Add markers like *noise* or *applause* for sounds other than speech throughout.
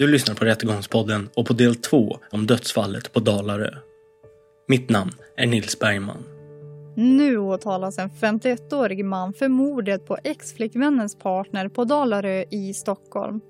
Du lyssnar på Rättegångspodden och på del två om dödsfallet på Dalarö. Mitt namn är Nils Bergman. Nu åtalas en 51-årig man för mordet på ex-flickvännens partner på Dalarö i Stockholm.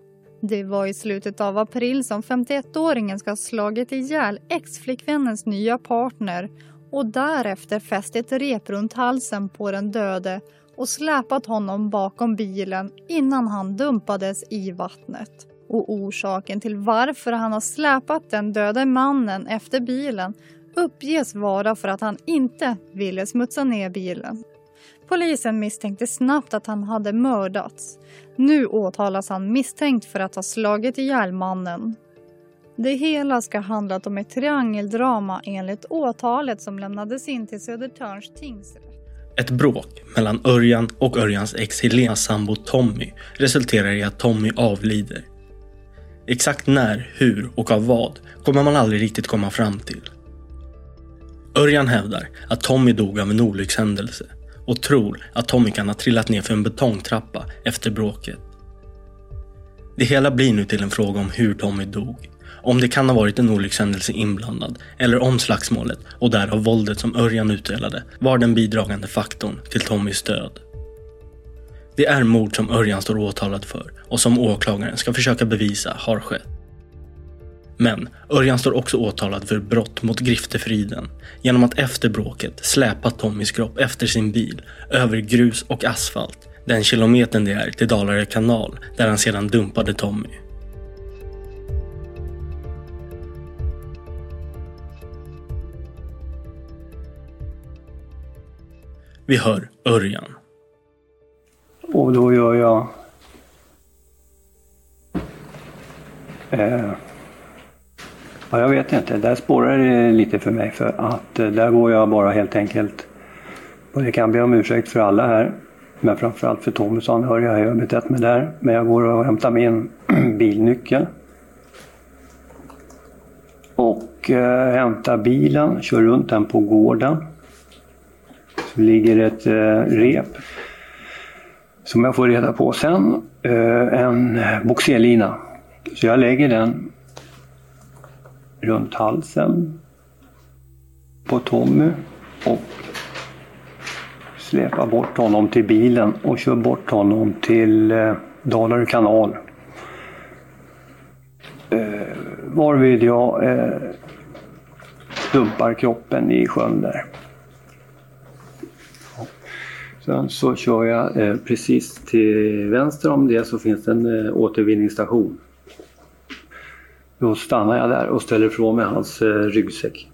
Det var i slutet av april som 51-åringen ska ha slagit ihjäl ex-flickvännens nya partner och därefter fäst ett rep runt halsen på den döde och släpat honom bakom bilen innan han dumpades i vattnet. Och orsaken till varför han har släpat den döde mannen efter bilen uppges vara för att han inte ville smutsa ner bilen. Polisen misstänkte snabbt att han hade mördats. Nu åtalas han misstänkt för att ha slagit ihjäl mannen. Det hela ska ha handlat om ett triangeldrama enligt åtalet som lämnades in till Södertörns tingsrätt. Ett bråk mellan Örjan och Örjans ex Helenas sambo Tommy resulterar i att Tommy avlider. Exakt när, hur och av vad kommer man aldrig riktigt komma fram till. Örjan hävdar att Tommy dog av en olyckshändelse och tror att Tommy kan ha trillat ner för en betongtrappa efter bråket. Det hela blir nu till en fråga om hur Tommy dog. Om det kan ha varit en olyckshändelse inblandad eller om slagsmålet och därav våldet som Örjan utdelade var den bidragande faktorn till Tommys död. Det är mord som Örjan står åtalad för och som åklagaren ska försöka bevisa har skett. Men Örjan står också åtalad för brott mot griftefriden genom att efter bråket släpa Tommys kropp efter sin bil över grus och asfalt den kilometern det är till Dalarö kanal där han sedan dumpade Tommy. Vi hör Örjan. Och då gör jag eh, Ja, jag vet inte. Där spårar det lite för mig för att eh, där går jag bara helt enkelt och det kan be om ursäkt för alla här. Men framförallt för Tommys anhöriga. Jag betett mig där. Men jag går och hämtar min *clears throat* bilnyckel. Och eh, hämtar bilen, kör runt den på gården. Så ligger ett eh, rep som jag får reda på sen. Eh, en boxerlina. Så jag lägger den runt halsen på Tommy och släpar bort honom till bilen och kör bort honom till eh, Dalarö kanal. Eh, varvid jag eh, dumpar kroppen i sjön där. Sen så kör jag eh, precis till vänster om det så finns det en eh, återvinningsstation. Då stannar jag där och ställer ifrån mig hans eh, ryggsäck.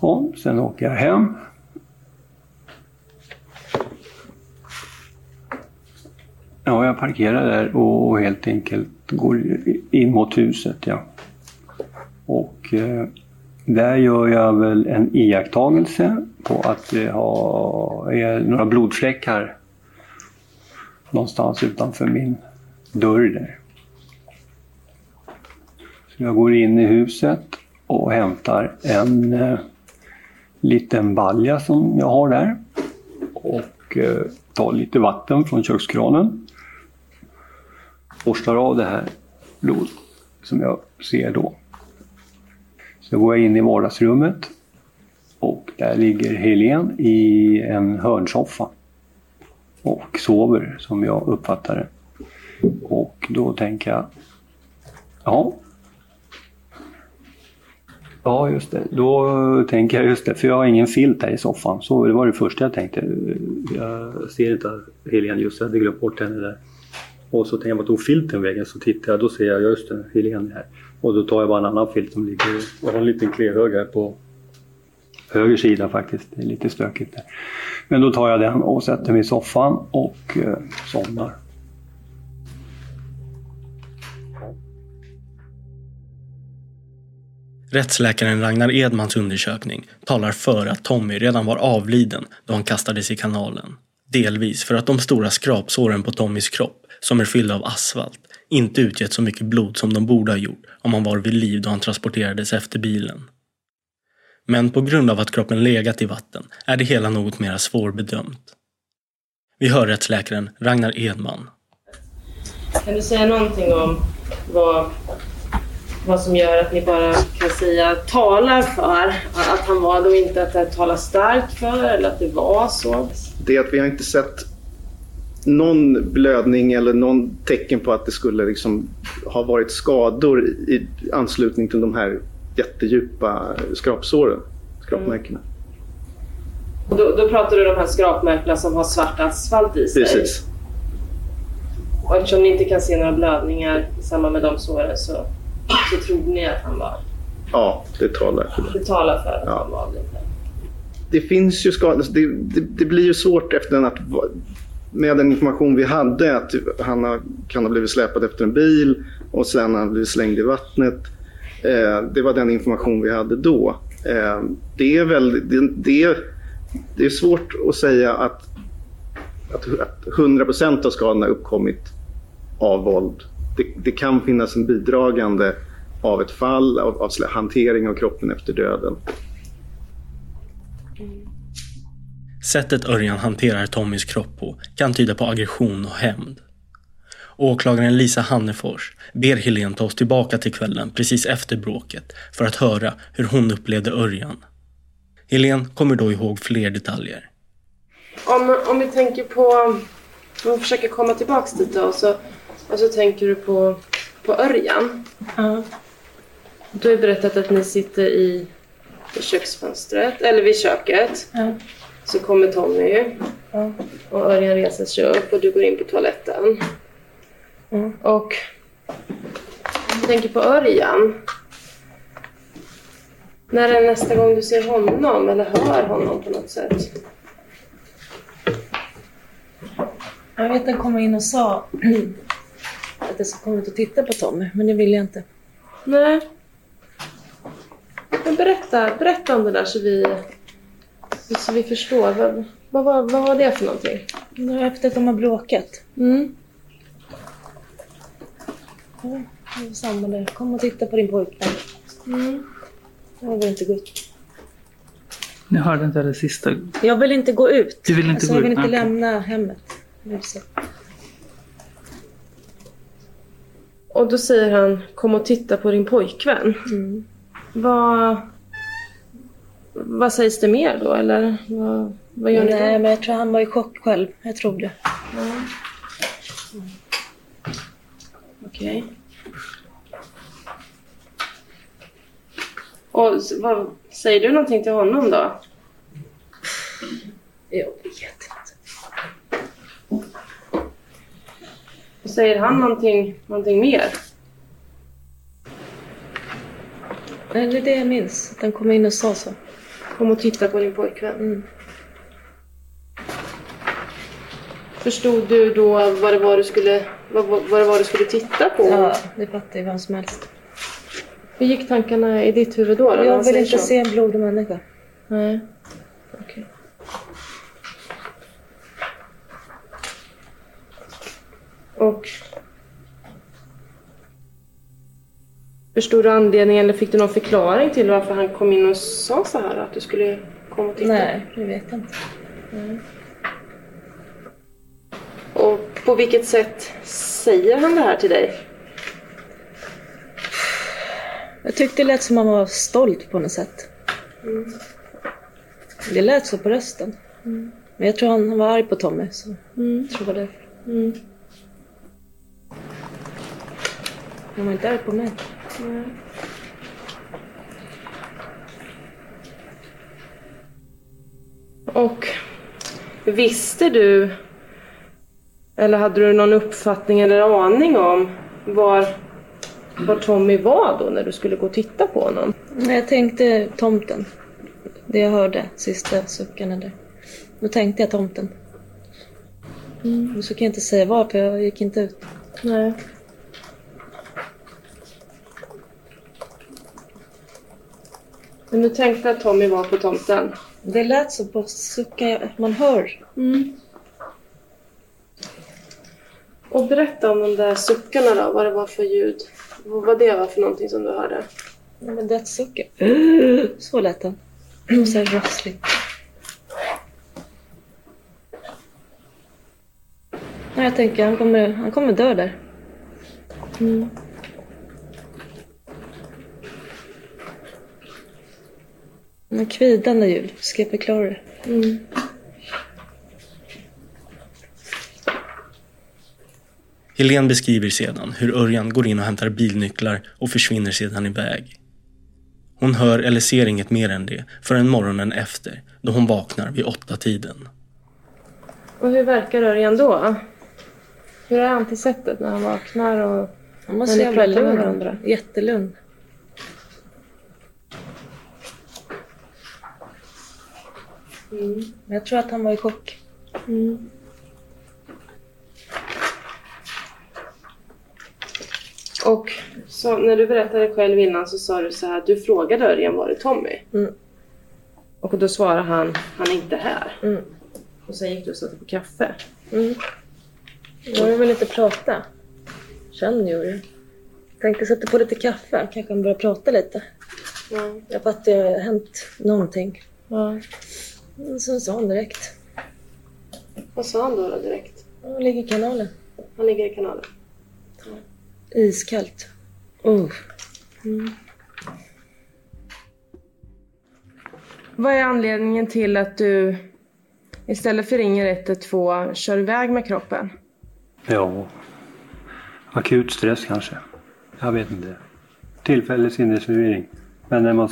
Ja, sen åker jag hem. Ja, jag parkerar där och helt enkelt går in mot huset. Ja. Och eh, där gör jag väl en iakttagelse på att det har, är några blodfläckar någonstans utanför min dörr där. Så jag går in i huset och hämtar en eh, liten balja som jag har där. Och eh, tar lite vatten från kökskranen. Borstar av det här blod som jag ser då. Så går jag in i vardagsrummet och där ligger Helen i en hörnsoffa och sover som jag uppfattar det. Och då tänker jag, ja. Ja, just det. Då tänker jag just det, för jag har ingen filt här i soffan. Så det var det första jag tänkte. Jag ser inte Helene just, jag hade glömt bort henne där. Och så tänker jag, vart tog filten vägen? Så tittar jag, då ser jag just det, Helene här. Och då tar jag bara en annan filt som ligger, jag har en liten klehög här på höger sida faktiskt. Det är lite stökigt där. Men då tar jag den och sätter mig i soffan och eh, somnar. Rättsläkaren Ragnar Edmans undersökning talar för att Tommy redan var avliden då han kastades i kanalen. Delvis för att de stora skrapsåren på Tommys kropp, som är fyllda av asfalt, inte utgett så mycket blod som de borde ha gjort om han var vid liv då han transporterades efter bilen. Men på grund av att kroppen legat i vatten är det hela något mer svårbedömt. Vi hör rättsläkaren Ragnar Edman Kan du säga någonting om vad, vad som gör att ni bara kan säga talar för att han var det och inte att det talar starkt för eller att det var så? Det är att vi har inte sett någon blödning eller någon tecken på att det skulle liksom ha varit skador i anslutning till de här jättedjupa skrapsåren, skrapmärkena. Och då, då pratar du om de här skrapmärkena som har svart asfalt i sig? Precis. Och eftersom ni inte kan se några blödningar i samband med de såren så, så trodde ni att han var... Ja, det talar för det. Det talar för att Ja. han var avliden. det finns ju skador. alltså Det, det, det blir ju svårt efter att med den information vi hade att han kan ha blivit släpad efter en bil och sen har han blivit slängd i vattnet. Eh, det var den information vi hade då. Eh, det är väl det, det, det är svårt att säga att, att, att 100% av skadorna uppkommit av våld. Det, det kan finnas en bidragande av ett fall, av, av hantering av kroppen efter döden. Sättet Örjan hanterar Tommys kropp på kan tyda på aggression och hämnd. Åklagaren Lisa Hannefors ber Helen ta oss tillbaka till kvällen precis efter bråket för att höra hur hon upplevde Örjan. Helen kommer då ihåg fler detaljer. Om, om vi tänker på... Om vi försöker komma tillbaks dit då. Så, och så tänker du på, på Örjan. Du har berättat att ni sitter i, köksfönstret, eller vid köket. Ja. Så kommer Tommy. Ja. Och Örjan reser sig upp och du går in på toaletten. Mm. Och du tänker på Örjan. När är nästa gång du ser honom eller hör honom på något sätt? Jag vet att han kom in och sa *clears throat* att jag skulle komma ut och titta på Tommy, men det vill jag inte. Nej. Men berätta, berätta om det där så vi, så vi förstår. Vad, vad, var- vad var det för någonting? Det var efter att de har bråkat. Mm. Ja, det var samma där. Kom och titta på din pojkvän. Mm. Jag vill inte gå ut. Nu hörde inte det sista. Jag vill inte gå ut. Du vill inte alltså, gå jag vill ut? inte lämna hemmet. Huset. Och då säger han, kom och titta på din pojkvän. Mm. Vad, vad sägs det mer då? Eller vad, vad gör ni Nej, då? men jag tror han var i chock själv. Jag tror det. Okej. Och s- vad, säger du någonting till honom då? Jag vet inte. Och säger han någonting, någonting mer? Nej, det är det jag minns. Att han kom in och sa så. Kom och titta på din pojkvän. Mm. Förstod du då vad det var du skulle, vad, vad det var du skulle titta på? Ja, det fattar ju vem som helst. Hur gick tankarna i ditt huvud då? då, Jag vill inte så? se en blodig människa. Nej. Okej. Och... Förstod du anledningen eller fick du någon förklaring till varför han kom in och sa så här? Att du skulle komma och titta? Nej, det vet jag inte. Och på vilket sätt säger han det här till dig? Jag tyckte det lät som han var stolt på något sätt. Det lät så på rösten. Men jag tror han var arg på Tommy. Så jag tror det var därför. Han var inte arg på mig. Och visste du eller hade du någon uppfattning eller aning om var, var Tommy var då när du skulle gå och titta på honom? Nej, Jag tänkte tomten. Det jag hörde, sista suckarna där. Då tänkte jag tomten. Men så kan jag inte säga var, för jag gick inte ut. Nej. Men du tänkte att Tommy var på tomten? Det lät så på suckan, man hör. Och berätta om de där suckarna då, vad det var för ljud. Vad det var för någonting som du hörde. Ja, men dödssuckar. *gasps* Så lät den. Så här rossligt. Nej, jag tänker han kommer, han kommer dö där. Mm. Men kvidande jag förklara det? Mm. Helene beskriver sedan hur Örjan går in och hämtar bilnycklar och försvinner sedan iväg. Hon hör eller ser inget mer än det förrän morgonen efter då hon vaknar vid åtta tiden. Och hur verkar Örjan då? Hur är han till sättet när han vaknar och Han var så jävla lugn. varandra? Jättelugn. Men jag tror att han var i chock. Mm. Och så när du berättade själv innan så sa du så här, du frågade Örjan var är Tommy? Mm. Och då svarade han, han är inte här. Mm. Och sen gick du och satte på kaffe. Mm. Jag vill inte prata. Känn gjorde jag. Tänkte sätta på lite kaffe, kanske han börjar prata lite. Ja. Jag fattar att det har hänt någonting. ja. Men Sen sa han direkt. Vad sa han då, då direkt? Han ligger i kanalen. Han ligger i kanalen. Iskallt. Oh. Vad är anledningen till att du istället för ringer 112 kör iväg med kroppen? Ja, akut stress kanske. Jag vet inte. Tillfällig sinnesförvirring. Men när man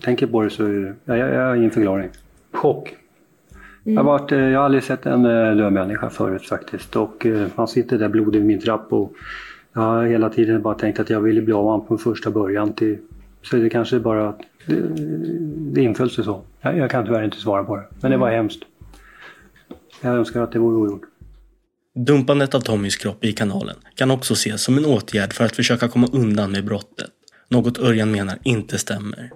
tänker på det så är det, ja, jag, jag har ingen förklaring. Chock. Jag, har varit, eh, jag har aldrig sett en eh, död människa förut faktiskt. Och eh, man sitter där blodig vid min trapp och jag har hela tiden bara tänkt att jag ville bli av med honom från första början till... Så det kanske bara att det, det inföll sig så. Jag, jag kan tyvärr inte svara på det. Men det var hemskt. Jag önskar att det vore ogjort. Dumpandet av Tommys kropp i kanalen kan också ses som en åtgärd för att försöka komma undan med brottet. Något Örjan menar inte stämmer.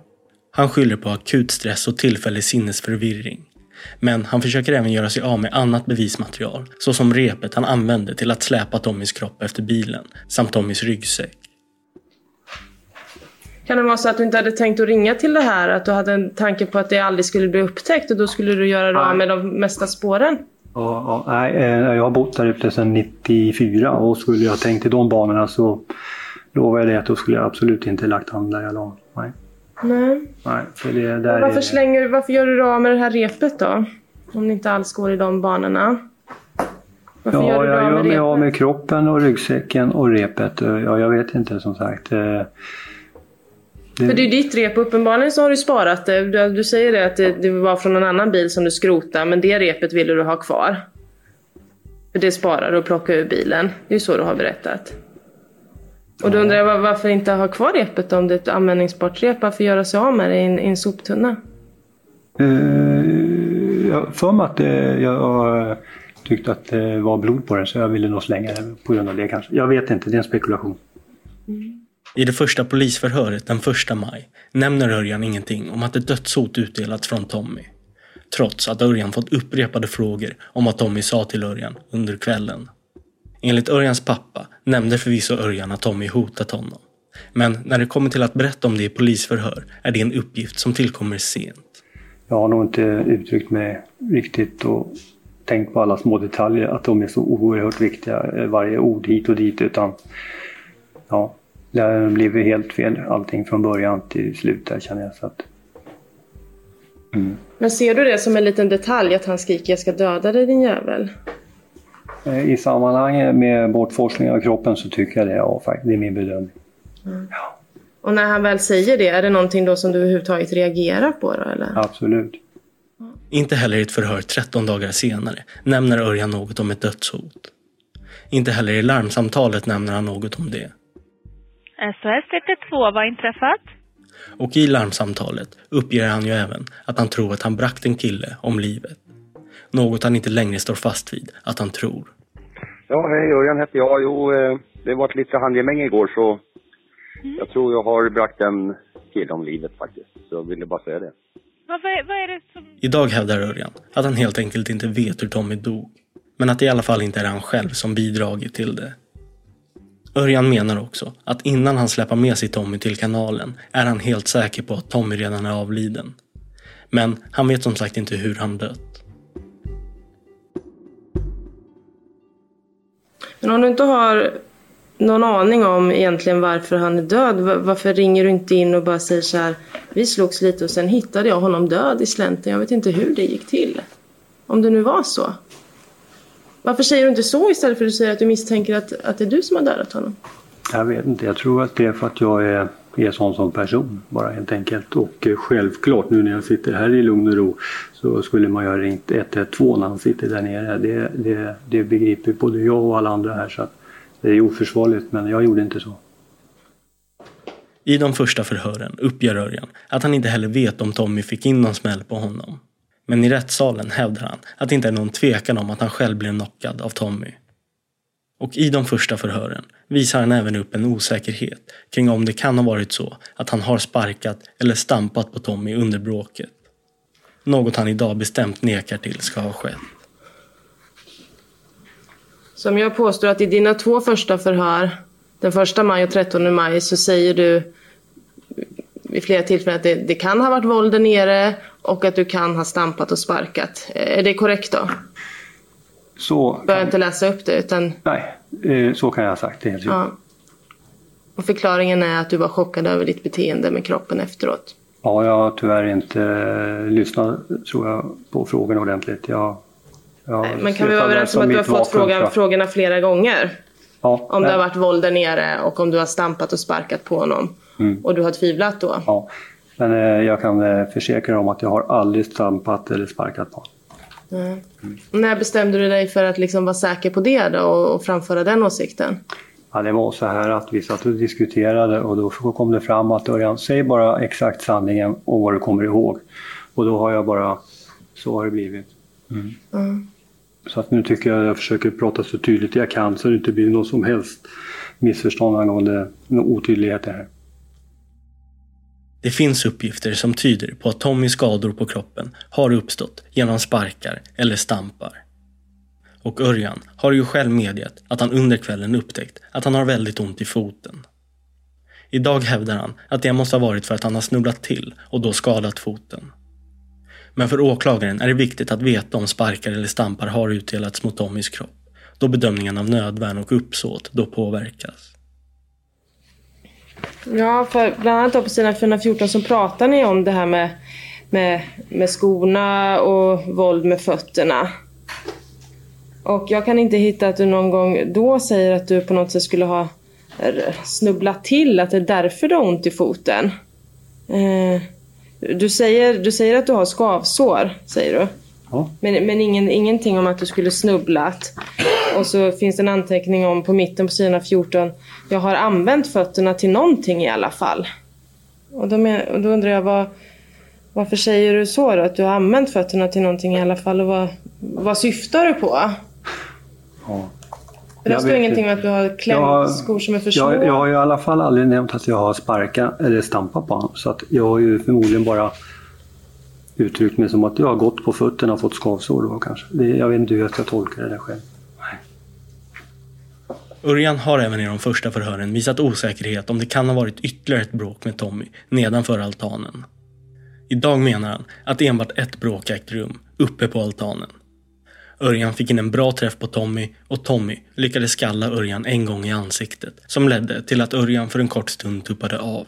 Han skyller på akut stress och tillfällig sinnesförvirring. Men han försöker även göra sig av med annat bevismaterial, såsom repet han använde till att släpa Tommys kropp efter bilen, samt Tommys ryggsäck. Kan det vara så att du inte hade tänkt att ringa till det här? Att du hade en tanke på att det aldrig skulle bli upptäckt och då skulle du göra dig av med de mesta spåren? Ja, ja, nej, eh, jag har bott där ute sedan 94 och skulle jag tänkt i de banorna så lovar jag dig att då skulle jag absolut inte lagt han där jag la. Nej, Nej. nej för det där Varför, är... slänger, varför gör du dig av med det här repet då? Om det inte alls går i de banorna. Varför Ja, gör du jag gör med mig av med kroppen och ryggsäcken och repet. Ja, jag vet inte som sagt. Eh, För det är ditt rep. Uppenbarligen så har du sparat det. Du, du säger det att det, det var från en annan bil som du skrotade, men det repet ville du ha kvar. För det sparar du och plockar ur bilen. Det är så du har berättat. Och då undrar jag var- varför inte ha kvar repet om det är ett användningsbart rep? Varför göra sig av med det i en, i en soptunna? eh, jag för mig att eh, jag eh, tyckte att det var blod på den så jag ville nog slänga den på grund av det kanske. Jag vet inte, det är en spekulation. I det första polisförhöret den 1 maj nämner Örjan ingenting om att ett dödshot utdelats från Tommy. Trots att Örjan fått upprepade frågor om vad Tommy sa till Örjan under kvällen. Enligt Örjans pappa nämnde förvisso Örjan att Tommy hotat honom. Men när det kommer till att berätta om det i polisförhör är det en uppgift som tillkommer sent. Jag har nog inte uttryckt mig riktigt och tänkt på alla små detaljer, att de är så oerhört viktiga, eh, varje ord hit och dit, utan ja, det har blivit helt fel allting från början till slut där känner jag. Så att, mm. Men ser du det som en liten detalj att han skriker jag ska döda dig din jävel? Eh, I sammanhanget med bortforslingen av kroppen så tycker jag det, ja, det är min bedömning. Och när han väl säger det, är det någonting då som du överhuvudtaget reagerar på då eller? Absolut. Inte heller i ett förhör 13 dagar senare nämner Örjan något om ett dödshot. Inte heller i larmsamtalet nämner han något om det. SOS 112, vad har inträffat? Och i larmsamtalet uppger han ju även att han tror att han bragt en kille om livet. Något han inte längre står fast vid att han tror. Ja, hej, Örjan heter jag. Jo, eh, det var ett lite handgemäng igår så jag tror jag har bragt en kille om livet faktiskt. Så jag ville bara säga det. Vad, vad, är, vad är det som... Idag hävdar Örjan att han helt enkelt inte vet hur Tommy dog. Men att det i alla fall inte är han själv som bidragit till det. Örjan menar också att innan han släpper med sig Tommy till kanalen är han helt säker på att Tommy redan är avliden. Men han vet som sagt inte hur han dött. Men om du inte har någon aning om egentligen varför han är död? Varför ringer du inte in och bara säger så här, vi slogs lite och sen hittade jag honom död i slänten. Jag vet inte hur det gick till. Om det nu var så. Varför säger du inte så istället för att du säger att du misstänker att, att det är du som har dödat honom? Jag vet inte, jag tror att det är för att jag är, är sån som person bara helt enkelt. Och eh, självklart nu när jag sitter här i lugn och ro så skulle man ju ha ringt 112 när han sitter där nere. Det, det, det begriper både jag och alla andra här så att det är oförsvarligt men jag gjorde inte så. I de första förhören uppger Örjan att han inte heller vet om Tommy fick in någon smäll på honom. Men i rättssalen hävdar han att det inte är någon tvekan om att han själv blev knockad av Tommy. Och i de första förhören visar han även upp en osäkerhet kring om det kan ha varit så att han har sparkat eller stampat på Tommy under bråket. Något han idag bestämt nekar till ska ha skett. Som jag påstår att i dina två första förhör, den första maj och 13 maj, så säger du vid flera tillfällen att det, det kan ha varit våld där nere och att du kan ha stampat och sparkat. Är det korrekt då? Så, Behöver inte läsa upp det utan nej, eh, så kan jag ha sagt. Det helt ja. Och förklaringen är att du var chockad över ditt beteende med kroppen efteråt. Ja, jag har tyvärr inte eh, lyssnat tror jag, på frågorna ordentligt. Jag, jag Men kan vi vara överens om att du har fått frågan, frågorna flera gånger? Ja, Om det nej. har varit våld där nere och om du har stampat och sparkat på honom. Mm. Och du har tvivlat då? Ja, men eh, jag kan försäkra om att jag har aldrig stampat eller sparkat på honom. Nej. När bestämde du dig för att liksom vara säker på det då och, framföra den åsikten? Ja, det var så här att vi satt och diskuterade och då kom det fram att Örjan, säg bara exakt sanningen och vad du kommer ihåg. Och då har jag bara, så har det blivit. Mm. Mm. Så att nu tycker jag att jag försöker prata så tydligt jag kan så det inte blir något som helst missförstånd angående otydligheter här. Det finns uppgifter som tyder på att Tommys skador på kroppen har uppstått genom sparkar eller stampar. Och Örjan har ju själv medgett att han under kvällen upptäckt att han har väldigt ont i foten. Idag hävdar han att det måste ha varit för att han har snubblat till och då skadat foten. Men för åklagaren är det viktigt att veta om sparkar eller stampar har utdelats mot Tommys kropp, då bedömningen av nödvärn och uppsåt då påverkas. Ja, för bland annat på sidan 414 så pratar ni om det här med, med, med skorna och våld med fötterna. Och jag kan inte hitta att du någon gång då säger att du på något sätt skulle ha r- snubblat till, att det är därför du har ont i foten. Eh, du, säger, du säger att du har skavsår, säger du. Ja. Men, men ingen, ingenting om att du skulle snubblat. Och så finns det en anteckning om på mitten på sidan 14. Jag har använt fötterna till någonting i alla fall. Och då, men, och då undrar jag vad, varför säger du så då? Att du har använt fötterna till någonting i alla fall. Och vad, vad syftar du på? Ja. För det Jag står ingenting om att du har Jag klämt har- skor som är för små. Jag, jag har ju i alla fall aldrig nämnt att jag har sparkat eller stampat på honom. Så att jag har ju förmodligen bara uttryckt mig som att jag har gått på fötterna och fått skavsår då kanske. Det, jag vet inte hur jag ska tolka det där själv. Örjan har även i de första förhören visat osäkerhet om det kan ha varit ytterligare ett bråk med Tommy nedanför altanen. Idag menar han att enbart ett bråk ägt rum uppe på altanen. Örjan fick in en bra träff på Tommy och Tommy lyckades skalla Örjan en gång i ansiktet som ledde till att Örjan för en kort stund tuppade av.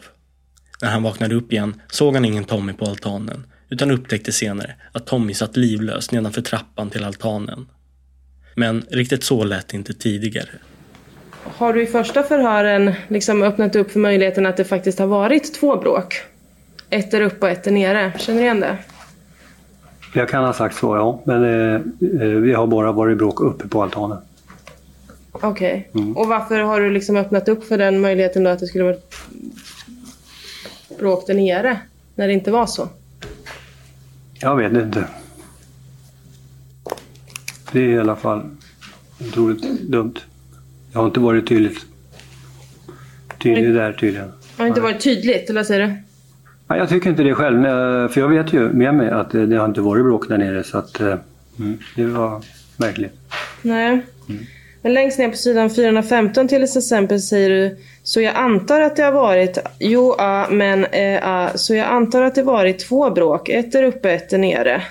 När han vaknade upp igen såg han ingen Tommy på altanen utan upptäckte senare att Tommy satt livlös nedanför trappan till altanen. Men riktigt så lät det inte tidigare. Har du i första förhören liksom öppnat upp för möjligheten att det faktiskt har varit två bråk? Ett där uppe och ett där nere. Känner du igen det? Jag kan ha sagt så ja, men eh, eh, vi har bara varit bråk uppe på altanen. Okej. Mm. Och varför har du liksom öppnat upp för den möjligheten då att det skulle vara bråk där nere? När det inte var så? Jag vet inte. Det är i alla fall otroligt dumt. Jag har inte varit tydligt tydlig där tydligen. Har inte varit tydligt, eller vad säger du? Nej, jag tycker inte det själv, för jag vet ju med mig att det har inte varit bråk där nere så att eh, mm, det var märkligt. Nej. Men längst ner på sidan 415 till exempel säger du Så jag antar att det har varit Jo, ja, men eh, ja, Så jag antar att det varit två bråk. Ett där uppe, ett där nere.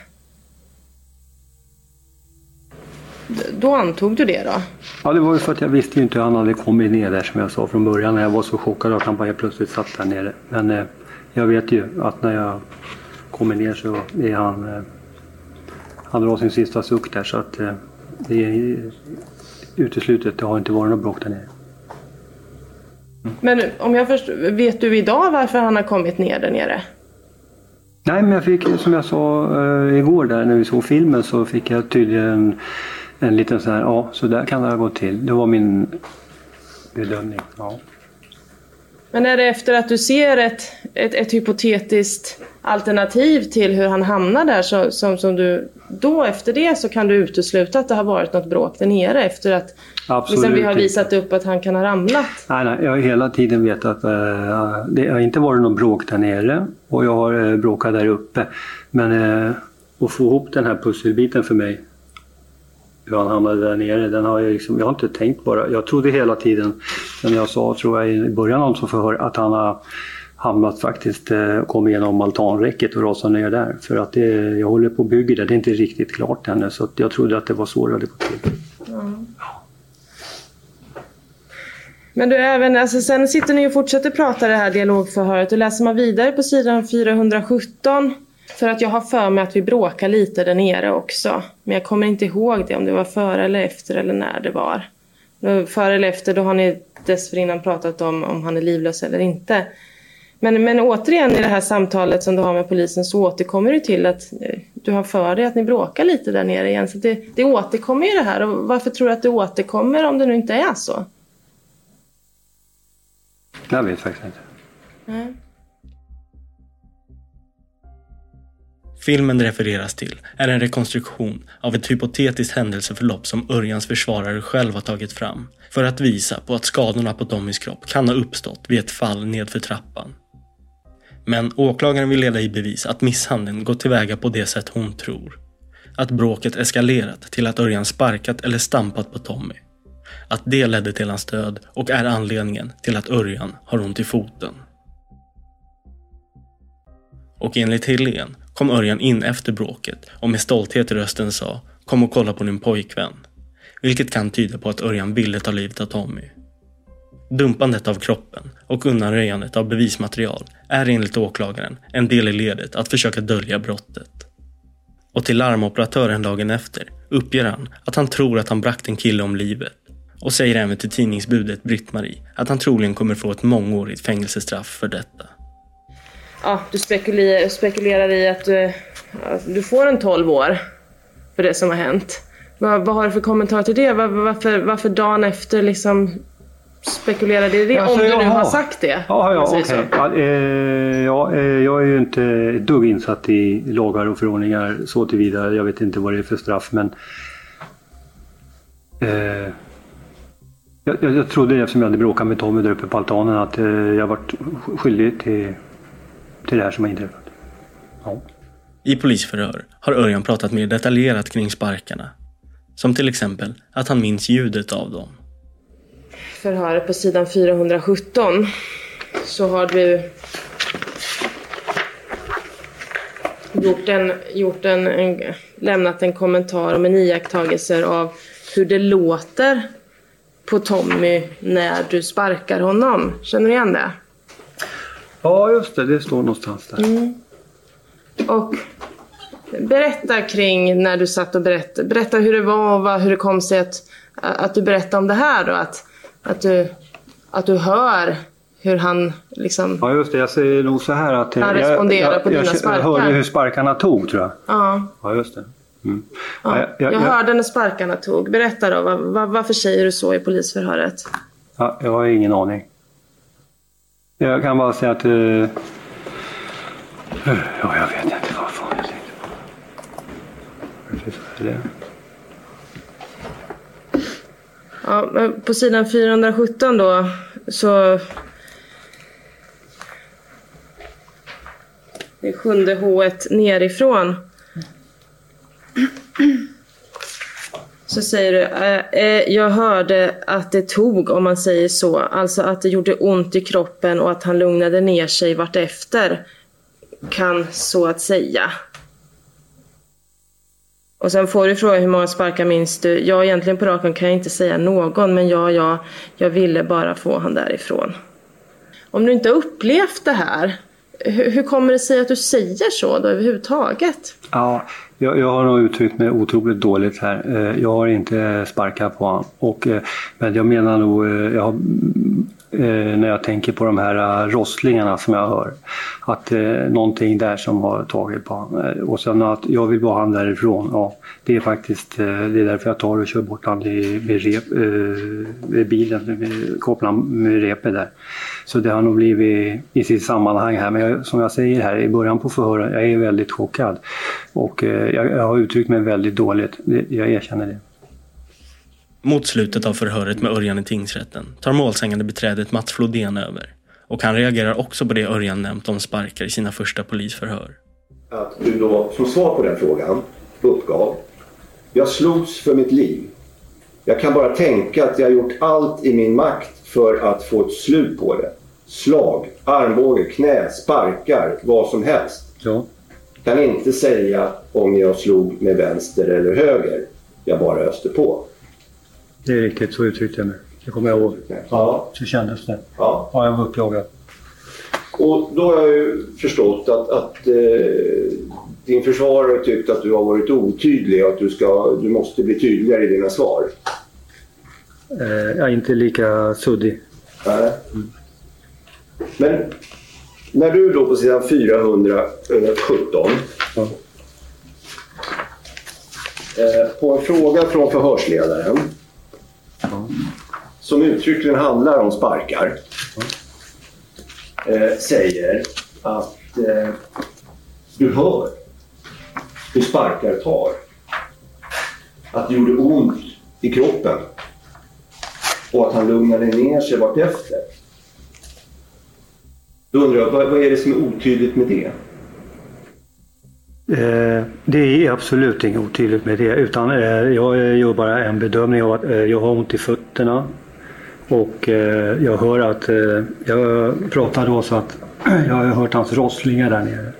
Då antog du det då? Ja, det var ju för att jag visste ju inte hur han hade kommit ner där som jag sa från början när jag var så chockad att han bara helt plötsligt satt där nere. Men eh, jag vet ju att när jag kommer ner så är han... Eh, han drar sin sista suck där så att eh, det är uteslutet. Det har inte varit något bråk där nere. Men om jag först, vet du idag varför han har kommit ner där nere? Nej, men jag fick, som jag sa eh, igår där när vi såg filmen så fick jag tydligen en, en liten sån här, ja så där kan det ha gått till. Det var min bedömning. Ja. Men är det efter att du ser ett, ett, ett hypotetiskt alternativ till hur han hamnar där så, som, som du då efter det så kan du utesluta att det har varit något bråk där nere efter att Absolut liksom vi har visat upp att han kan ha ramlat? Nej, nej, jag har hela tiden vetat att eh, det har inte varit någon bråk där nere och jag har uh, bråkat där uppe. Men eh, att få ihop den här pusselbiten för mig, hur han hamnade där nere, den har jag liksom, jag har inte tänkt bara. Jag trodde hela tiden, som jag sa tror jag i början av som förhör, att han har hamnat faktiskt, eh, kom igenom altanräcket och rasat ner där. För att det, jag håller på och bygger det, det är inte riktigt klart ännu så att jag trodde att det var så det hade gått till. Men du, även, alltså, sen sitter ni och fortsätter prata det här dialogförhöret och läser man vidare på sidan 417 för att jag har för mig att vi bråkar lite där nere också. Men jag kommer inte ihåg det, om det var före eller efter eller när det var. Före eller efter, då har ni dessförinnan pratat om om han är livlös eller inte. Men, men återigen i det här samtalet som du har med polisen så återkommer du till att eh, du har för dig att ni bråkar lite där nere igen. Så det, det återkommer ju det här. Och varför tror du att det återkommer om det nu inte är så? Jag vet faktiskt inte. Nej. Filmen refereras till är en rekonstruktion av ett hypotetiskt händelseförlopp som Örjans försvarare själv har tagit fram för att visa på att skadorna på Tommys kropp kan ha uppstått vid ett fall nedför trappan. Men åklagaren vill leda i bevis att misshandeln gått tillväga på det sätt hon tror. Att bråket eskalerat till att Örjan sparkat eller stampat på Tommy. Att det ledde till hans död och är anledningen till att Örjan har ont i foten. Och enligt Helene kom Örjan in efter bråket och med stolthet i rösten sa “Kom och kolla på din pojkvän”. Vilket kan tyda på att Örjan ville ta livet av Tommy. Dumpandet av kroppen och undanröjandet av bevismaterial är enligt åklagaren en del i ledet att försöka dölja brottet. Och till larmoperatören dagen efter uppger han att han tror att han bragt en kille om livet och säger även till tidningsbudet Britt-Marie att han troligen kommer få ett mångårigt fängelsestraff för detta ja, du spekulerar, spekulerar i att du, att du får en 12 år för det som har hänt. Vad, vad har du för kommentar till det? Var, varför, varför dagen efter liksom spekulerade i det? Alltså, om du nu jaha. har sagt det. Ja, ja okej. så. Ja, eh, ja, eh, jag är ju inte ett dugg insatt i lagar och förordningar så tillvida. Jag vet inte vad det är för straff men eh, jag, jag, jag trodde det eftersom jag hade bråkat med Tommy där uppe på altanen att eh, jag varit skyldig till, till det här som har inträffat. Ja. I polisförhör har Örjan pratat mer detaljerat kring sparkarna. Som till exempel att han minns ljudet av dem. Förhöret på sidan 417 så har du gjort en, gjort en, en, lämnat en kommentar om en iakttagelse av hur det låter på Tommy när du sparkar honom. Känner du igen det? Ja, just det. Det står någonstans där. Och berätta kring när du satt och berättade. Berätta hur det var och vad, hur det kom sig att, att du berättade om det här då. Att, att, du, att du hör hur han liksom... Ja, just det. Jag säger nog så här att... Han jag- responderar jag, på dina jag, sparkar. Jag hörde hur sparkarna tog tror jag. Ja, Ja, just det. Mm. ja. Ja, Jag, jag, jag, hörde när sparkarna tog. Berätta då, vad, vad, varför säger du så i polisförhöret? Ja, jag har ingen aning. Jag kan bara säga att... Uh, ja, jag vet inte vad fan jag tänkte på. Varför sa jag det? Ja, men på sidan 417 då så... Det är sjunde h nerifrån. Så säger du, eh, eh, jag hörde att det tog om man säger så. Alltså att det gjorde ont i kroppen och att han lugnade ner sig vartefter. Kan så att säga. Och sen får du fråga hur många sparkar minns du? Ja, egentligen på raken kan jag inte säga någon, men ja, ja, jag ville bara få han därifrån. Om du inte har upplevt det här, hur, hur kommer det sig att du säger så då överhuvudtaget? Ja, jag, jag har nog uttryckt mig otroligt dåligt här. Eh, jag har inte sparkat på honom. Och, eh, men jag menar nog, eh, jag har, Eh, när jag tänker på de här eh, rosslingarna som jag hör, att eh, någonting där som har tagit på honom. Eh, Och sen att jag vill bara han därifrån. Ja, det är faktiskt, eh, det är därför jag tar och kör bort honom i- med, rep, eh, med bilen, med, kopplar med repet där. Så det har nog blivit i sitt sammanhang här. Men jag, som jag säger här i början på förhöret, jag är väldigt chockad. Och eh, jag, jag har uttryckt mig väldigt dåligt. Det, jag erkänner det. Mot slutet av förhöret med Örjan i tingsrätten tar målsägande beträdet Mats Flodén över. Och han reagerar också på det Örjan nämnt om sparkar i sina första polisförhör. att du då som svar på den frågan uppgav Jag slogs för mitt liv. Jag kan bara tänka att jag har gjort allt i min makt för att få ett slut på det. Slag, armbåge, knä, sparkar, vad som helst. Ja. Kan inte säga om jag slog med vänster eller höger. Jag bara öste på. Det är riktigt, så uttryckte jag mig. Det kommer jag ihåg. Ja. Så kändes det. Ja. Ja, jag var uppjagad. Och då har jag ju förstått att, att eh, din försvarare tyckt att du har varit otydlig och att du, ska, du måste bli tydligare i dina svar. Eh, jag är inte lika suddig. Nej. Men när du då på sidan 417 eh, på en fråga från förhörsledaren som uttryckligen handlar om sparkar eh, säger att eh, du hör hur sparkar tar. Att det gjorde ont i kroppen och att han lugnade ner sig vartefter. Då undrar jag, vad, vad är det som är otydligt med det? Eh, det är absolut inget otydligt med det. Utan eh, jag gör bara en bedömning av att eh, jag har ont i fötterna. Och eh, jag hör att, eh, jag pratar då så att *clears throat* jag har hört hans rosslingar där nere.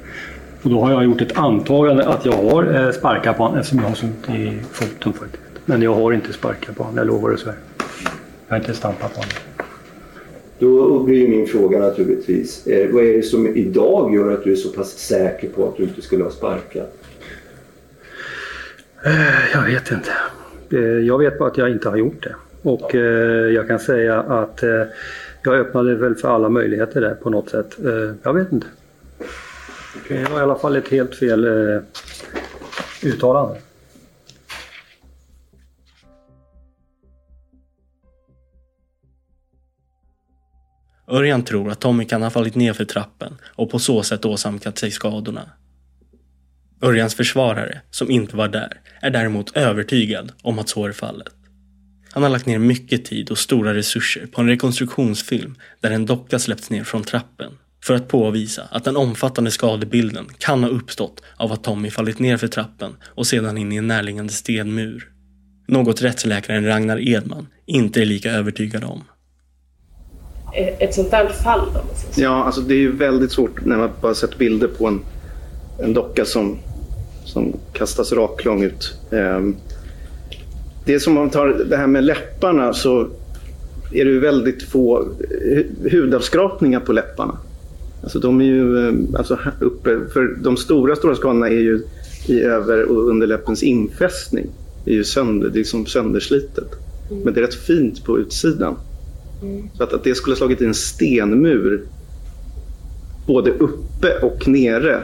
Och då har jag gjort ett antagande att jag har eh, sparkat på honom eftersom jag har så ont i foten faktiskt. Men jag har inte sparkat på honom, jag lovar det så här. Jag har inte stampat på honom. Då blir min fråga naturligtvis, eh, vad är det som idag gör att du är så pass säker på att du inte skulle ha sparkat? Eh, Jag vet inte. Eh, Jag vet bara att jag inte har gjort det. Och eh, jag kan säga att eh, jag öppnade väl för alla möjligheter där på något sätt. Eh, Jag vet inte. Det var i alla fall ett helt fel eh, uttalande. Örjan tror att Tommy kan ha fallit ner för trappen och på så sätt åsamkat sig skadorna. Örjans försvarare, som inte var där, är däremot övertygad om att så är fallet. Han har lagt ner mycket tid och stora resurser på en rekonstruktionsfilm där en docka släppts ner från trappen för att påvisa att den omfattande skadebilden kan ha uppstått av att Tommy fallit ner för trappen och sedan in i en närliggande stenmur. Något rättsläkaren Ragnar Edman inte är lika övertygad om. Ett sånt där fall då? Ja, alltså det är ju väldigt svårt när man bara sett bilder på en, en docka som, som kastas raklång ut. Ehm, det är som om man tar det här med läpparna så är det ju väldigt få hu- hudavskrapningar på läpparna. Alltså de är ju eh, alltså uppe, för de stora, stora skadorna är ju i över och underläppens infästning. Det är ju sönder, det är som sönderslitet. Men det är rätt fint på utsidan. Så att, att det skulle ha slagit i en stenmur både uppe och nere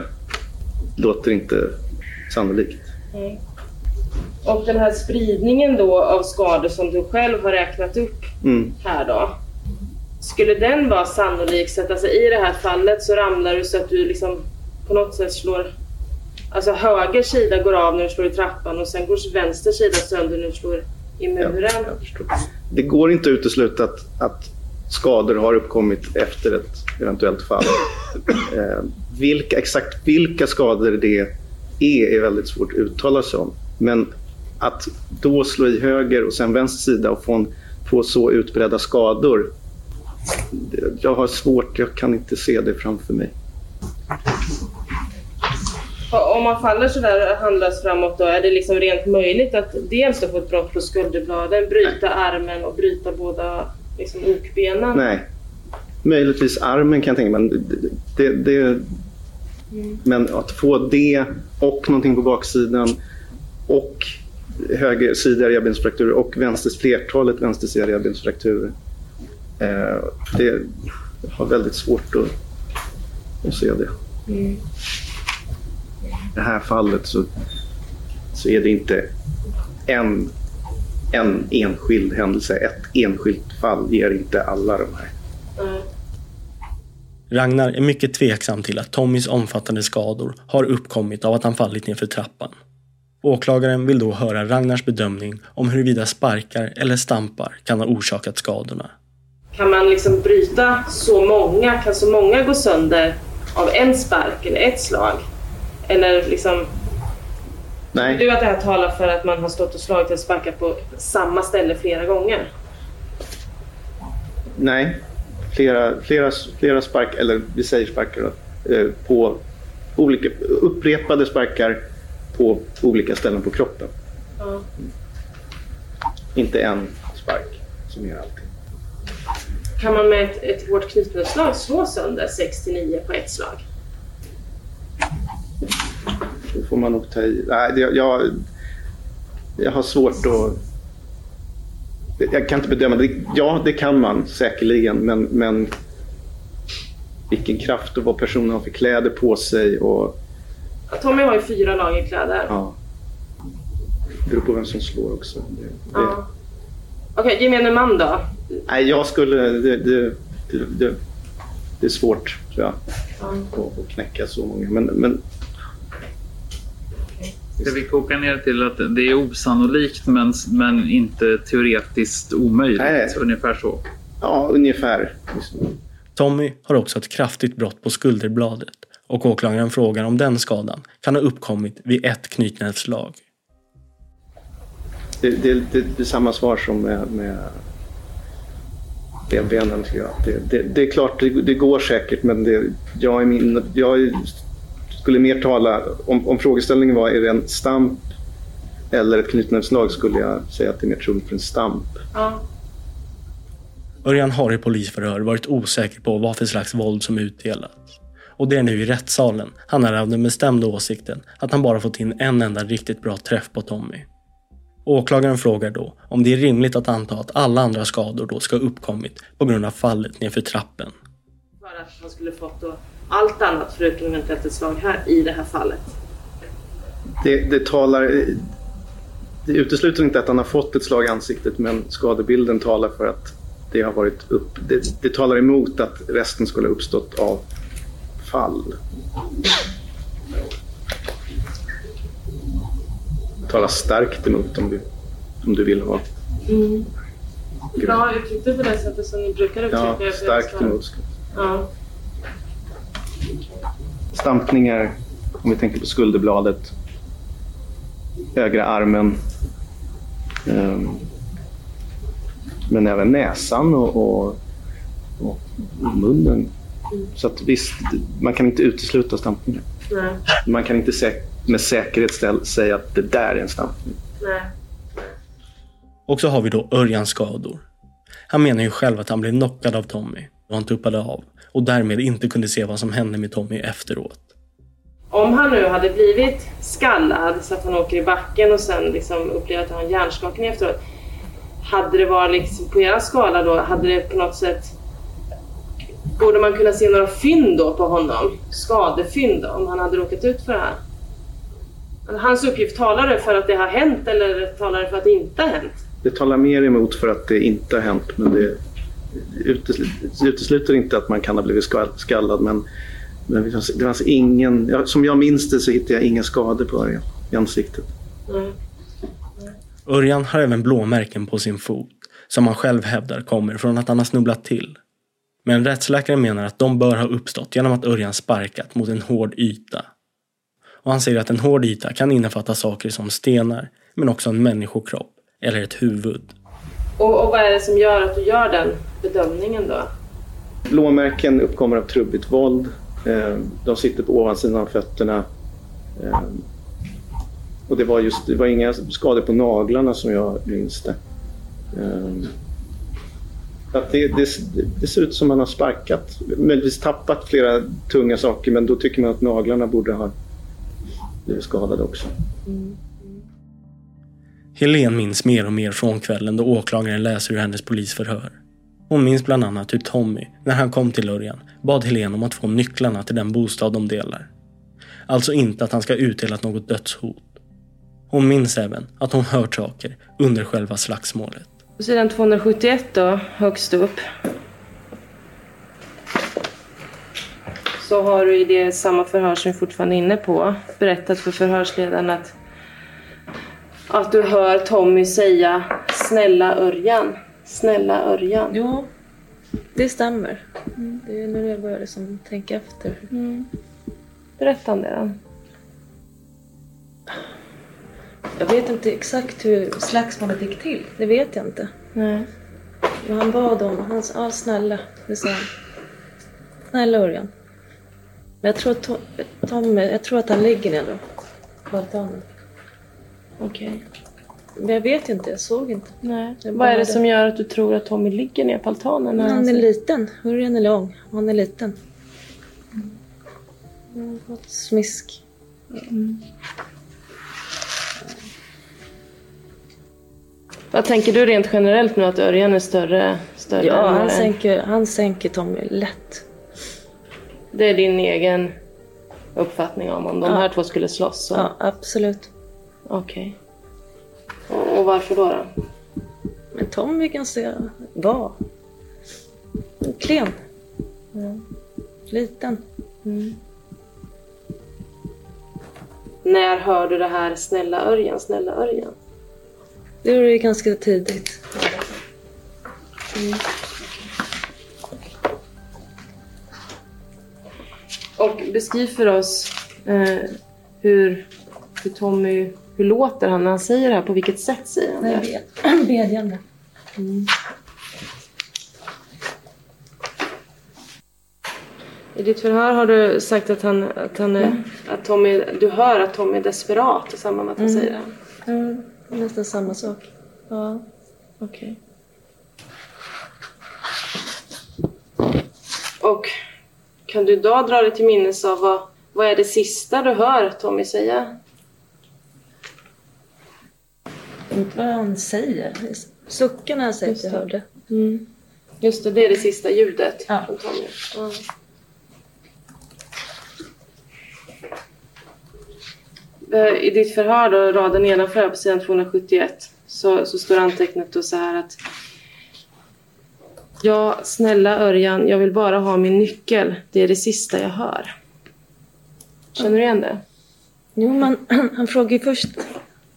låter inte sannolikt. Mm. Och den här spridningen då av skador som du själv har räknat upp Mm. här då. Skulle den vara sannolik så att alltså, i det här fallet så ramlar du så att du liksom på något sätt slår Alltså höger sida går av när du slår i trappan och sen går vänster sida sönder när du slår i muren. Det går inte att utesluta att, att skador har uppkommit efter ett eventuellt fall. *coughs* Eh, vilka, exakt vilka skador det är är väldigt svårt att uttala sig om. Men att då slå i höger och sen vänster sida och få, en, få så utbredda skador. Jag har svårt, jag kan inte se det framför mig. Om man faller sådär handlöst framåt då, är det liksom rent möjligt att dels få ett brott på skulderbladen, bryta armen och bryta båda liksom, okbenen? Nej. Möjligtvis armen kan jag tänka mig. men Det, det, det, Men att få det och någonting på baksidan och högersidiga revbensfrakturer och vänsters, flertalet vänstersidiga revbensfrakturer. Eh, det jag har väldigt svårt att, att se det. Mm. I det här fallet så, så är det inte en, en enskild händelse. Ett enskilt fall ger inte alla de här. Ragnar är mycket tveksam till att Tommys omfattande skador har uppkommit av att han fallit nerför trappan. Åklagaren vill då höra Ragnars bedömning om huruvida sparkar eller stampar kan ha orsakat skadorna. Kan man liksom bryta så många? Kan så många gå sönder av en spark eller ett slag? Eller liksom... Nej. Du att det här talar för att man har stått och slagit och sparkat på samma ställe flera gånger? Nej, flera, flera, flera spark, eller vi säger sparkar då, eh, på olika, upprepade sparkar på olika ställen på kroppen. Ja. Inte en spark som gör allting. Kan man med ett, ett hårt knytnävsslag slå sönder 6-9 på ett slag? Då får man nog ta i. Nej, det, jag, jag har svårt att... Jag kan inte bedöma. Det. Ja, det kan man säkerligen, men, men vilken kraft och vad personen har för kläder på sig och Tommy har ju fyra lager kläder. ja. Det beror på vem som slår också. Det, det, Ja. Okej, gemene man då? Nej, jag skulle... Det, det, det, det, det är svårt, tror jag, Ja. att, att knäcka så många. Men, men Ska vi koka ner till att det är osannolikt men, men inte teoretiskt omöjligt? Nej. Ungefär så. ja, ungefär. Tommy har också ett kraftigt brott på skulderbladet och åklagaren frågar om den skadan kan ha uppkommit vid ett knytnävsslag. Det, det, det, det är samma svar som med, med benbenen. tycker jag. Det, det, det är klart, det, det går säkert, men det, jag, är min, jag är- skulle mer tala... Om, om frågeställningen var är det en stamp eller ett knytnävsslag skulle jag säga att det är mer troligt för en stamp. Ja. Örjan har i polisförhör varit osäker på vad för slags våld som utdelats. Och det är nu i rättssalen han är av den bestämda åsikten att han bara fått in en enda riktigt bra träff på Tommy. Åklagaren frågar då om det är rimligt att anta att alla andra skador då ska ha uppkommit på grund av fallet nerför trappen. För att han skulle fått då allt annat förutom eventuellt ett slag här i det här fallet. Det, det talar... Det utesluter inte att han har fått ett slag i ansiktet men skadebilden talar för att det har varit upp... Det, det talar emot att resten skulle ha uppstått av fall. Det talar starkt emot om du, om du vill ha... Mm. Bra uttryckt det på det sättet som ni brukar uttrycka Ja, starkt emot. Ja. Stampningar, om vi tänker på skulderbladet. Högra armen. ehm, men även näsan och, och, och munnen. Så att visst, man kan inte utesluta stampningar. Nej. Man kan inte säk- med säkerhet säga att det där är en stampning. Nej. Och så har vi då Örjans skador. Han menar ju själv att han blev knockad av Tommy och han tuppade av och därmed inte kunde se vad som hände med Tommy efteråt. Om han nu hade blivit skallad så att han åker i backen och sen liksom upplever att han har hjärnskakning efteråt. Hade det varit liksom på era skala då, hade det på något sätt... Borde man kunna se några fynd då på honom? Skadefynd då, om han hade råkat ut för det här? Hans uppgift, talar det för att det har hänt eller talar det för att det inte har hänt? Det talar mer emot för att det inte har hänt men det utesluter, inte att man kan ha blivit skall- skallad men, men det, fanns, det fanns ingen, som jag minns det så hittade jag inga skador på Örjan i ansiktet. Örjan har även blåmärken på sin fot som han själv hävdar kommer från att han har snubblat till. Men rättsläkaren menar att de bör ha uppstått genom att Örjan sparkat mot en hård yta. Och han säger att en hård yta kan innefatta saker som stenar, men också en människokropp eller ett huvud. Och, och vad är det som gör att du gör den bedömningen då? Blåmärken uppkommer av trubbigt våld. Eh, De sitter på ovansidan av fötterna. Eh, och det var just det var inga skador på naglarna som jag minns det. Att det, det, det ser ut som man har sparkat, möjligtvis tappat flera tunga saker men då tycker man att naglarna borde ha blivit skadade också. Helen minns mer och mer från kvällen då åklagaren läser ur hennes polisförhör. Hon minns bland annat hur Tommy, när han kom till Örjan, bad Helen om att få nycklarna till den bostad de delar. Alltså inte att han ska utdelat något dödshot. Hon minns även att hon hört saker under själva slagsmålet. På sidan 271 då, högst upp. Så har du i det samma förhör som vi fortfarande är inne på berättat för förhörsledaren att, att du hör Tommy säga Snälla Örjan, snälla Örjan. Jo, det stämmer. Det är nu jag började liksom tänka efter. Berätta om det då. Jag vet inte exakt hur slagsmålet gick till. Det vet jag inte. Nej. Men han bad om, han sa ja, snälla, det sa han. Snälla Örjan. Men jag tror att Tom, Tommy, jag tror att han ligger nere på altanen. Okej. Men jag vet inte, jag såg inte. Nej. Jag Vad är det som gör att du tror att Tommy ligger ner på altanen? när Han är liten. Örjan är lång och han är liten. Mm, smisk. Vad tänker du rent generellt nu att Örjan är större? större Ja, han sänker, han sänker Tommy lätt. Det är din egen uppfattning om om de Ja. här två skulle slåss? Så. Ja, absolut. Okej. Och, och varför då? då? Men Tommy kan se var. Klen. Liten. När hör du det här snälla Örjan, snälla Örjan? Det gjorde det ganska tidigt. Och beskriv för oss eh, hur, hur Tommy, hur låter han när han säger det här? På vilket sätt säger han det? bed, *clears throat* bedjande. I ditt förhör har du sagt att, han, att, han är, att Tommy, du hör att Tommy är desperat i samband med att han Mm. säger det. här. Ja, nästan samma sak. Ja. Okej. Och kan du idag dra dig till minnes av vad, vad är det sista du hör Tommy säga? Inte vad han säger. Suckarna han säger att jag hörde. Mm. Just det, det är det sista ljudet Ja. från Tommy. Ja. I ditt förhör då, raden nedanför på sidan 271, så, så står antecknat då så här att Ja, snälla Örjan, jag vill bara ha min nyckel. Det är det sista jag hör. Känner du igen det? Jo, men *clears throat* han frågar ju först...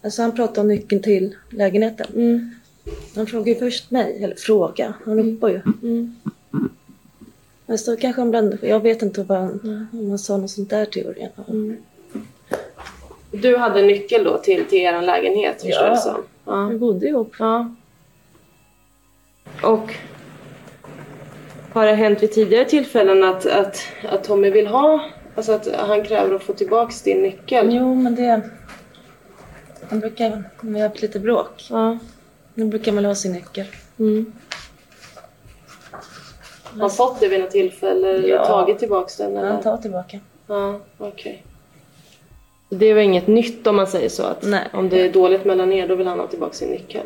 Alltså han pratar om nyckeln till lägenheten. Mm. Han frågar ju först mig, eller fråga. Han ropar ju. Mm. Men så kanske han blandar. Jag vet inte vad han, om han sa något sånt där till Örjan. Mm. Du hade nyckel då till, till er lägenhet, förstår Ja. jag. Ja. Vi bodde ihop. Ja. Och har det hänt vid tidigare tillfällen att, att, att Tommy vill ha, alltså att han kräver att få tillbaks din nyckel? Jo, men det... Han brukar... När vi har haft lite bråk. Ja. Då brukar man ha sin nyckel. Mm. Har han fått det vid något tillfälle eller Ja. tagit tillbaks den? Eller? Han tar tillbaka. Ja, okej. Det var inget nytt om man säger så? Att Nej. Om det är dåligt mellan er då vill han ha tillbaka sin nyckel?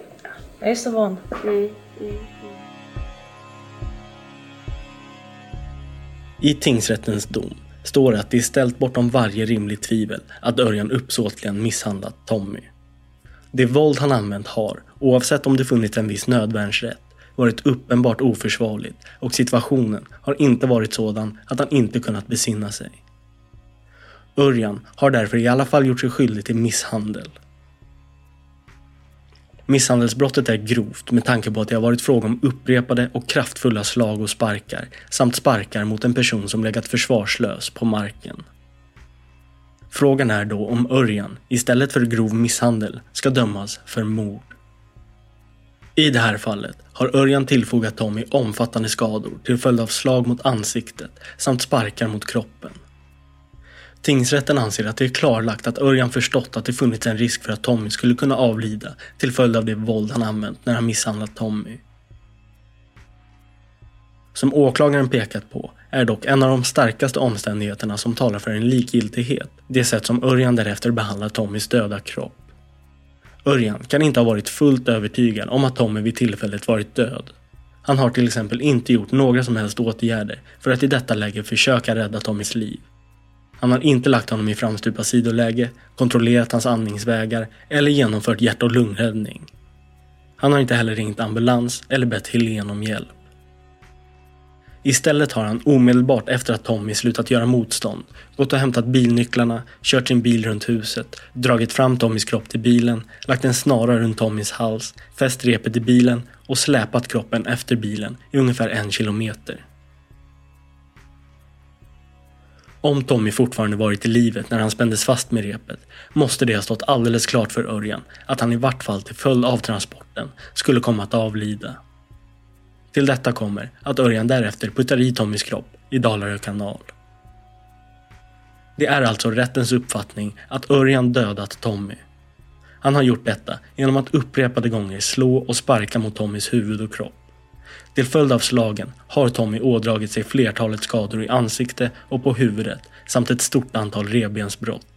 Jag är så van. Mm. Mm. I tingsrättens dom står det att det är ställt bortom varje rimligt tvivel att Örjan uppsåtligen misshandlat Tommy. Det våld han använt har, oavsett om det funnits en viss nödvärnsrätt, varit uppenbart oförsvarligt och situationen har inte varit sådan att han inte kunnat besinna sig. Örjan har därför i alla fall gjort sig skyldig till misshandel. Misshandelsbrottet är grovt med tanke på att det har varit fråga om upprepade och kraftfulla slag och sparkar samt sparkar mot en person som legat försvarslös på marken. Frågan är då om Örjan, istället för grov misshandel, ska dömas för mord. I det här fallet har Örjan tillfogat Tommy omfattande skador till följd av slag mot ansiktet samt sparkar mot kroppen. Tingsrätten anser att det är klarlagt att Örjan förstått att det funnits en risk för att Tommy skulle kunna avlida till följd av det våld han använt när han misshandlat Tommy. Som åklagaren pekat på är dock en av de starkaste omständigheterna som talar för en likgiltighet det sätt som Örjan därefter behandlar Tommys döda kropp. Örjan kan inte ha varit fullt övertygad om att Tommy vid tillfället varit död. Han har till exempel inte gjort några som helst åtgärder för att i detta läge försöka rädda Tommys liv. Han har inte lagt honom i framstupa sidoläge, kontrollerat hans andningsvägar eller genomfört hjärt och lungräddning. Han har inte heller ringt ambulans eller bett Helen om hjälp. Istället har han omedelbart efter att Tommy slutat göra motstånd gått och hämtat bilnycklarna, kört sin bil runt huset, dragit fram Tommys kropp till bilen, lagt en snara runt Tommys hals, fäst repet i bilen och släpat kroppen efter bilen i ungefär en kilometer. Om Tommy fortfarande varit i livet när han spändes fast med repet måste det ha stått alldeles klart för Örjan att han i vart fall till följd av transporten skulle komma att avlida. Till detta kommer att Örjan därefter puttar i Tommys kropp i Dalarö kanal. Det är alltså rättens uppfattning att Örjan dödat Tommy. Han har gjort detta genom att upprepade gånger slå och sparka mot Tommys huvud och kropp. Till följd av slagen har Tommy ådragit sig flertalet skador i ansikte och på huvudet samt ett stort antal revbensbrott.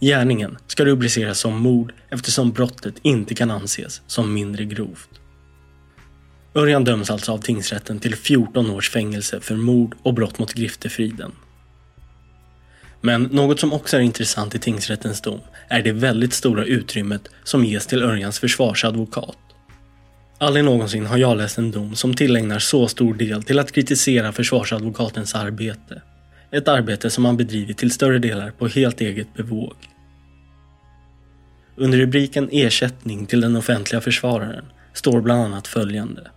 Gärningen ska rubriceras som mord eftersom brottet inte kan anses som mindre grovt. Örjan döms alltså av tingsrätten till 14 års fängelse för mord och brott mot griftefriden. Men något som också är intressant i tingsrättens dom är det väldigt stora utrymmet som ges till Örjans försvarsadvokat. Aldrig någonsin har jag läst en dom som tillägnar så stor del till att kritisera försvarsadvokatens arbete. Ett arbete som han bedrivit till större delar på helt eget bevåg. Under rubriken Ersättning till den offentliga försvararen står bland annat följande.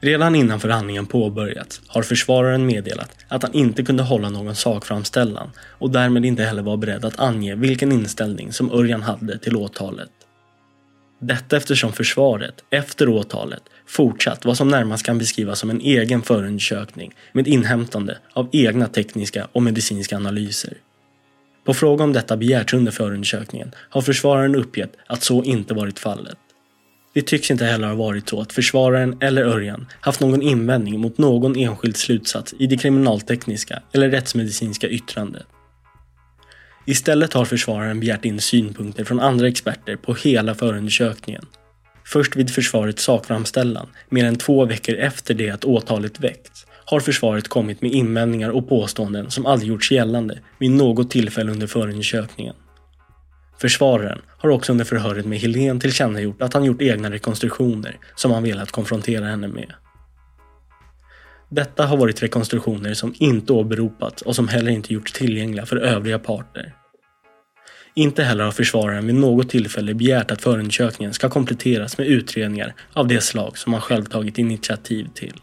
Redan innan förhandlingen påbörjats har försvararen meddelat att han inte kunde hålla någon sakframställan och därmed inte heller var beredd att ange vilken inställning som Örjan hade till åtalet. Detta eftersom försvaret, efter åtalet, fortsatt vad som närmast kan beskrivas som en egen förundersökning med inhämtande av egna tekniska och medicinska analyser. På fråga om detta begärts under förundersökningen har försvararen uppgett att så inte varit fallet. Det tycks inte heller ha varit så att försvararen eller Örjan haft någon invändning mot någon enskild slutsats i det kriminaltekniska eller rättsmedicinska yttrandet. Istället har försvararen begärt in synpunkter från andra experter på hela förundersökningen. Först vid försvarets sakframställan, mer än två veckor efter det att åtalet väckts, har försvaret kommit med invändningar och påståenden som aldrig gjorts gällande vid något tillfälle under förundersökningen. Försvararen har också under förhöret med Helene tillkännagjort att han gjort egna rekonstruktioner som han velat konfrontera henne med. Detta har varit rekonstruktioner som inte åberopats och som heller inte gjorts tillgängliga för övriga parter. Inte heller har försvararen vid något tillfälle begärt att förundersökningen ska kompletteras med utredningar av det slag som han själv tagit initiativ till.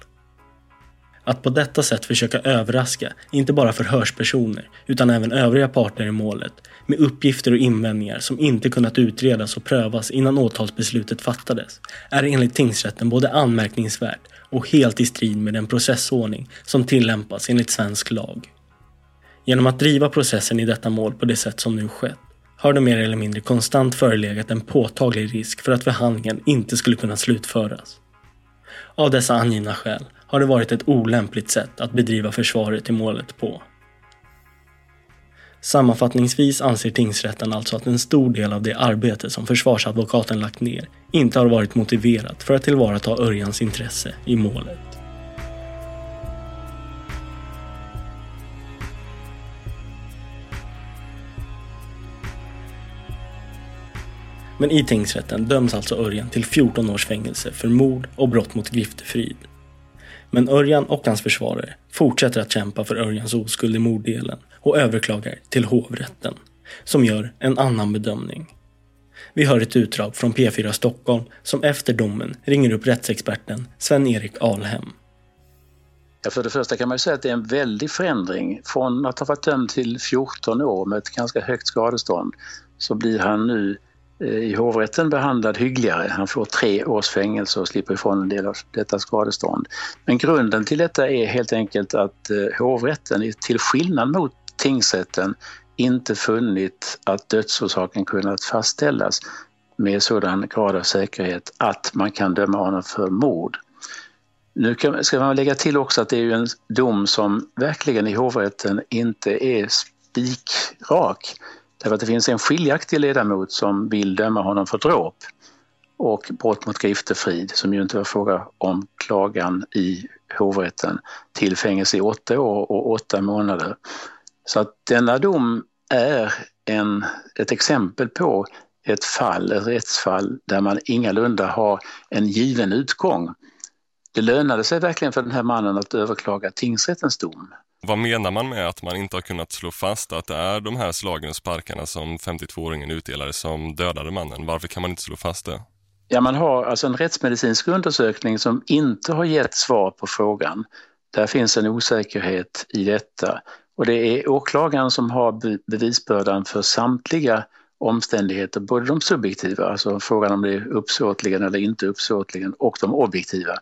Att på detta sätt försöka överraska inte bara förhörspersoner utan även övriga parter i målet med uppgifter och invändningar som inte kunnat utredas och prövas innan åtalsbeslutet fattades är enligt tingsrätten både anmärkningsvärt och helt i strid med den processordning som tillämpas enligt svensk lag. Genom att driva processen i detta mål på det sätt som nu skett har det mer eller mindre konstant förelegat en påtaglig risk för att förhandlingen inte skulle kunna slutföras. Av dessa angivna skäl har det varit ett olämpligt sätt att bedriva försvaret i målet på. Sammanfattningsvis anser tingsrätten alltså att en stor del av det arbete som försvarsadvokaten lagt ner inte har varit motiverat för att tillvarata Örjans intresse i målet. Men i tingsrätten döms alltså Örjan till 14 års fängelse för mord och brott mot griftefrid. Men Örjan och hans försvarare fortsätter att kämpa för Örjans oskuld i morddelen och överklagar till hovrätten, som gör en annan bedömning. Vi hör ett utdrag från P4 Stockholm som efter domen ringer upp rättsexperten Sven-Erik Alhem. Ja, för det första kan man säga att det är en väldig förändring. Från att ha varit dömd till 14 år med ett ganska högt skadestånd så blir han nu eh, i hovrätten behandlad hyggligare. Han får tre års fängelse och slipper ifrån en del av detta skadestånd. Men grunden till detta är helt enkelt att eh, hovrätten, till skillnad mot tingsrätten inte funnit att dödsorsaken kunnat fastställas med sådan grad av säkerhet att man kan döma honom för mord. Nu ska man lägga till också att det är en dom som verkligen i hovrätten inte är spikrak. Därför att det finns en skiljaktig ledamot som vill döma honom för dråp och brott mot griftefrid, som ju inte var fråga om klagan i hovrätten, till fängelse i åtta år och åtta månader. Så att denna dom är en, ett exempel på ett fall, ett rättsfall där man ingalunda har en given utgång. Det lönade sig verkligen för den här mannen att överklaga tingsrättens dom. Vad menar man med att man inte har kunnat slå fast att det är de här slagen och sparkarna som 52-åringen utdelade som dödade mannen? Varför kan man inte slå fast det? Ja, man har alltså en rättsmedicinsk undersökning som inte har gett svar på frågan. Där finns en osäkerhet i detta. Och det är åklagaren som har bevisbördan för samtliga omständigheter, både de subjektiva, alltså frågan om det är uppsåtligen eller inte uppsåtligen, och de objektiva.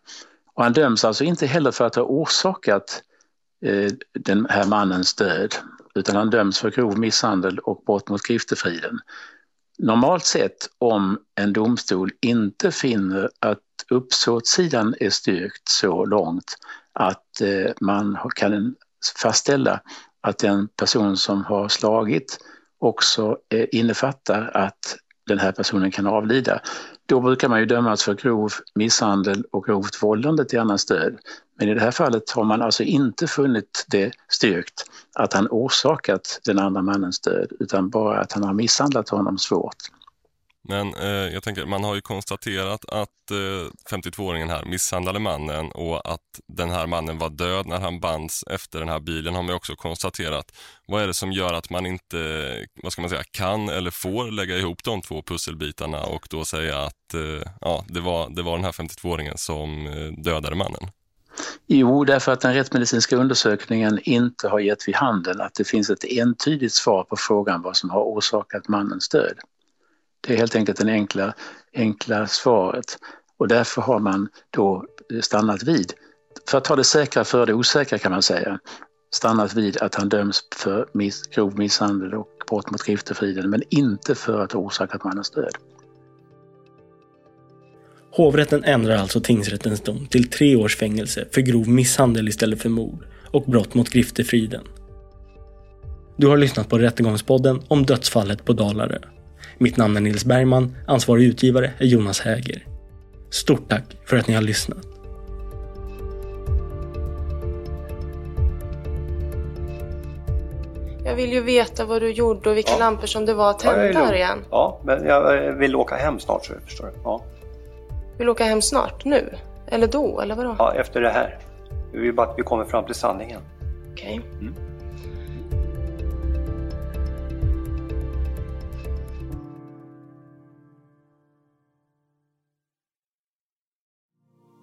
Och han döms alltså inte heller för att ha orsakat eh, den här mannens död, utan han döms för grov misshandel och brott mot griftefriden. Normalt sett om en domstol inte finner att uppsåtssidan är styrkt så långt att eh, man kan fastställa att den person som har slagit också eh, innefattar att den här personen kan avlida. Då brukar man ju dömas för grov misshandel och grovt vållande till annans död. Men i det här fallet har man alltså inte funnit det styrkt att han orsakat den andra mannens död utan bara att han har misshandlat honom svårt. Men eh, jag tänker, man har ju konstaterat att eh, 52-åringen här misshandlade mannen och att den här mannen var död när han bands efter den här bilen har man också konstaterat. Vad är det som gör att man inte, vad ska man säga, kan eller får lägga ihop de två pusselbitarna och då säga att eh, ja, det var, det var den här 52-åringen som eh, dödade mannen? Jo, därför att den rättsmedicinska undersökningen inte har gett vid handen att det finns ett entydigt svar på frågan vad som har orsakat mannens död. Det är helt enkelt det enkla, enkla svaret och därför har man då eh, stannat vid, för att ta det säkra för det osäkra kan man säga, stannat vid att han döms för miss, grov misshandel och brott mot griftefriden men inte för att ha orsakat mannens död. Hovrätten ändrar alltså tingsrättens dom till tre års fängelse för grov misshandel istället för mord och brott mot griftefriden. Du har lyssnat på Rättegångspodden om dödsfallet på Dalarö. Mitt namn är Nils Bergman, ansvarig utgivare är Jonas Häger. Stort tack för att ni har lyssnat. Jag vill ju veta vad du gjorde och vilka ja. lampor som det var tända ja, igen. Ja, men jag vill åka hem snart så förstår du. Ja. Vill du åka hem snart? Nu? Eller då? Eller vadå? Ja, efter det här. Vi vill bara att vi kommer fram till sanningen. Okej. Okay. Mm.